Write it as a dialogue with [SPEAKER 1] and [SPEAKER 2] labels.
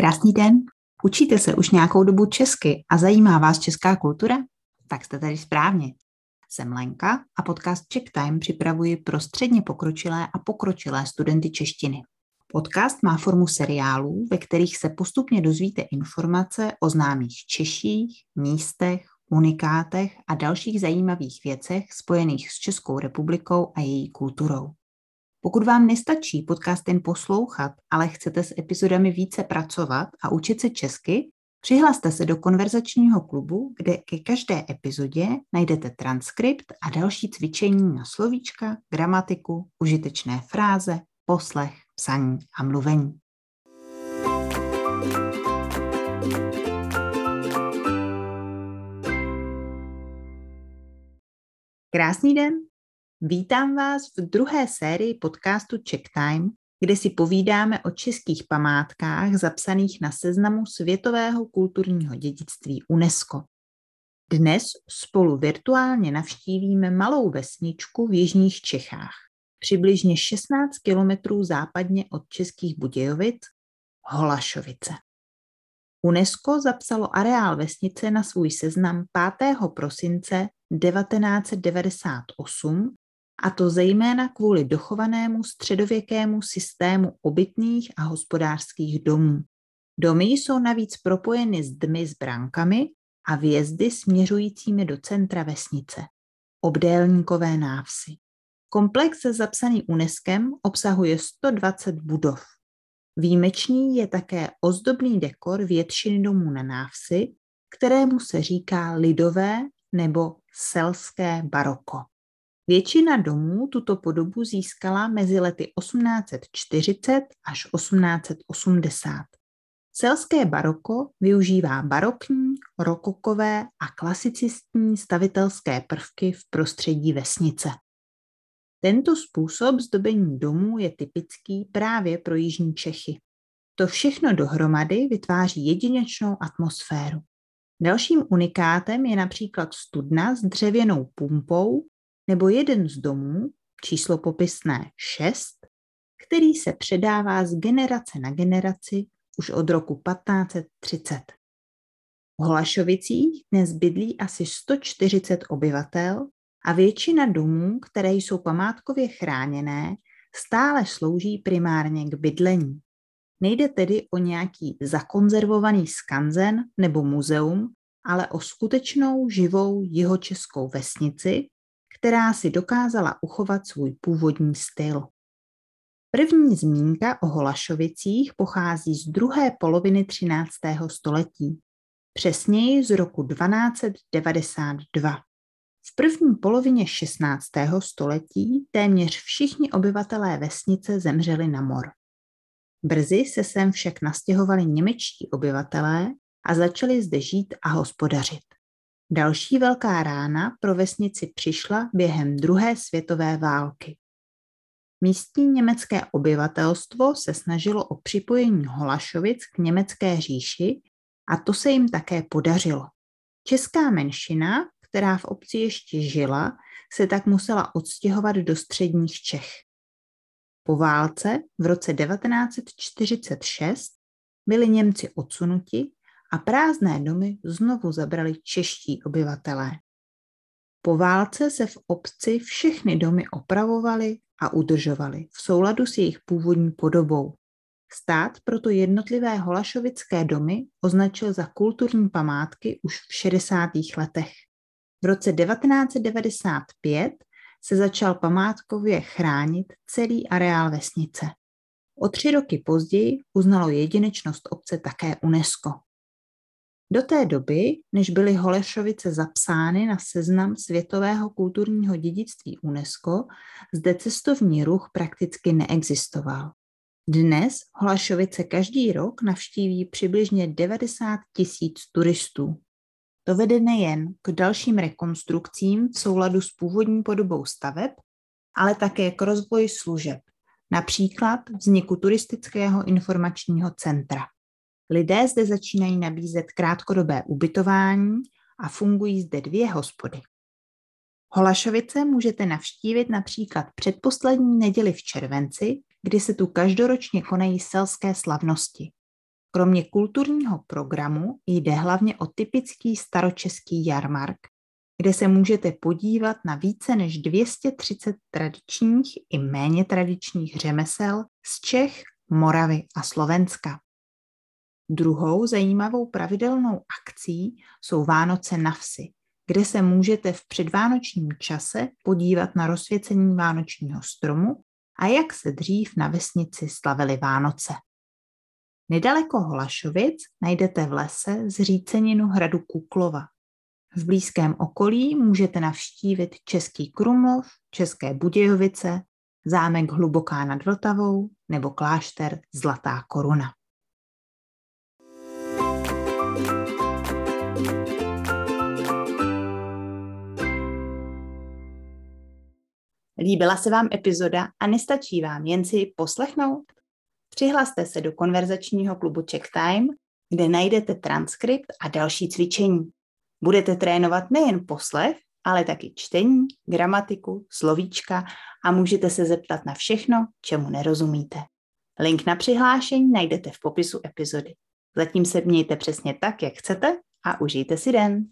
[SPEAKER 1] Krásný den. Učíte se už nějakou dobu česky a zajímá vás česká kultura? Tak jste tady správně. Jsem Lenka a podcast Czech Time připravuji pro středně pokročilé a pokročilé studenty češtiny. Podcast má formu seriálů, ve kterých se postupně dozvíte informace o známých Češích, místech, unikátech a dalších zajímavých věcech spojených s Českou republikou a její kulturou. Pokud vám nestačí podcast jen poslouchat, ale chcete s epizodami více pracovat a učit se česky, přihlaste se do konverzačního klubu, kde ke každé epizodě najdete transkript a další cvičení na slovíčka, gramatiku, užitečné fráze, poslech, psaní a mluvení. Krásný den, Vítám vás v druhé sérii podcastu Check Time, kde si povídáme o českých památkách zapsaných na seznamu Světového kulturního dědictví UNESCO. Dnes spolu virtuálně navštívíme malou vesničku v jižních Čechách, přibližně 16 kilometrů západně od Českých Budějovic, Holašovice. UNESCO zapsalo areál vesnice na svůj seznam 5. prosince 1998 a to zejména kvůli dochovanému středověkému systému obytných a hospodářských domů. Domy jsou navíc propojeny s dmy s bránkami a vjezdy směřujícími do centra vesnice. Obdélníkové návsi. Komplex zapsaný UNESCO obsahuje 120 budov. Výjimečný je také ozdobný dekor většiny domů na návsi, kterému se říká lidové nebo selské baroko. Většina domů tuto podobu získala mezi lety 1840 až 1880. Selské baroko využívá barokní, rokokové a klasicistní stavitelské prvky v prostředí vesnice. Tento způsob zdobení domů je typický právě pro jižní Čechy. To všechno dohromady vytváří jedinečnou atmosféru. Dalším unikátem je například studna s dřevěnou pumpou nebo jeden z domů, číslo popisné 6, který se předává z generace na generaci už od roku 1530. V Holašovicích dnes bydlí asi 140 obyvatel a většina domů, které jsou památkově chráněné, stále slouží primárně k bydlení. Nejde tedy o nějaký zakonzervovaný skanzen nebo muzeum, ale o skutečnou živou jihočeskou vesnici, která si dokázala uchovat svůj původní styl. První zmínka o Holašovicích pochází z druhé poloviny 13. století, přesněji z roku 1292. V první polovině 16. století téměř všichni obyvatelé vesnice zemřeli na mor. Brzy se sem však nastěhovali němečtí obyvatelé a začali zde žít a hospodařit. Další velká rána pro vesnici přišla během druhé světové války. Místní německé obyvatelstvo se snažilo o připojení Holašovic k německé říši a to se jim také podařilo. Česká menšina, která v obci ještě žila, se tak musela odstěhovat do středních Čech. Po válce v roce 1946 byli Němci odsunuti a prázdné domy znovu zabrali čeští obyvatelé. Po válce se v obci všechny domy opravovaly a udržovaly v souladu s jejich původní podobou. Stát proto jednotlivé holašovické domy označil za kulturní památky už v 60. letech. V roce 1995 se začal památkově chránit celý areál vesnice. O tři roky později uznalo jedinečnost obce také UNESCO. Do té doby, než byly Holešovice zapsány na seznam světového kulturního dědictví UNESCO, zde cestovní ruch prakticky neexistoval. Dnes Holešovice každý rok navštíví přibližně 90 tisíc turistů. To vede nejen k dalším rekonstrukcím v souladu s původní podobou staveb, ale také k rozvoji služeb, například vzniku turistického informačního centra. Lidé zde začínají nabízet krátkodobé ubytování a fungují zde dvě hospody. Holašovice můžete navštívit například předposlední neděli v červenci, kdy se tu každoročně konají selské slavnosti. Kromě kulturního programu jde hlavně o typický staročeský jarmark, kde se můžete podívat na více než 230 tradičních i méně tradičních řemesel z Čech, Moravy a Slovenska. Druhou zajímavou pravidelnou akcí jsou Vánoce na vsi, kde se můžete v předvánočním čase podívat na rozsvěcení vánočního stromu a jak se dřív na vesnici slavili Vánoce. Nedaleko Holašovic najdete v lese zříceninu hradu Kuklova. V blízkém okolí můžete navštívit Český Krumlov, České Budějovice, zámek Hluboká nad Vltavou nebo klášter Zlatá koruna. Líbila se vám epizoda a nestačí vám jen si poslechnout? Přihlaste se do konverzačního klubu Check Time, kde najdete transkript a další cvičení. Budete trénovat nejen poslech, ale taky čtení, gramatiku, slovíčka a můžete se zeptat na všechno, čemu nerozumíte. Link na přihlášení najdete v popisu epizody. Zatím se mějte přesně tak, jak chcete a užijte si den.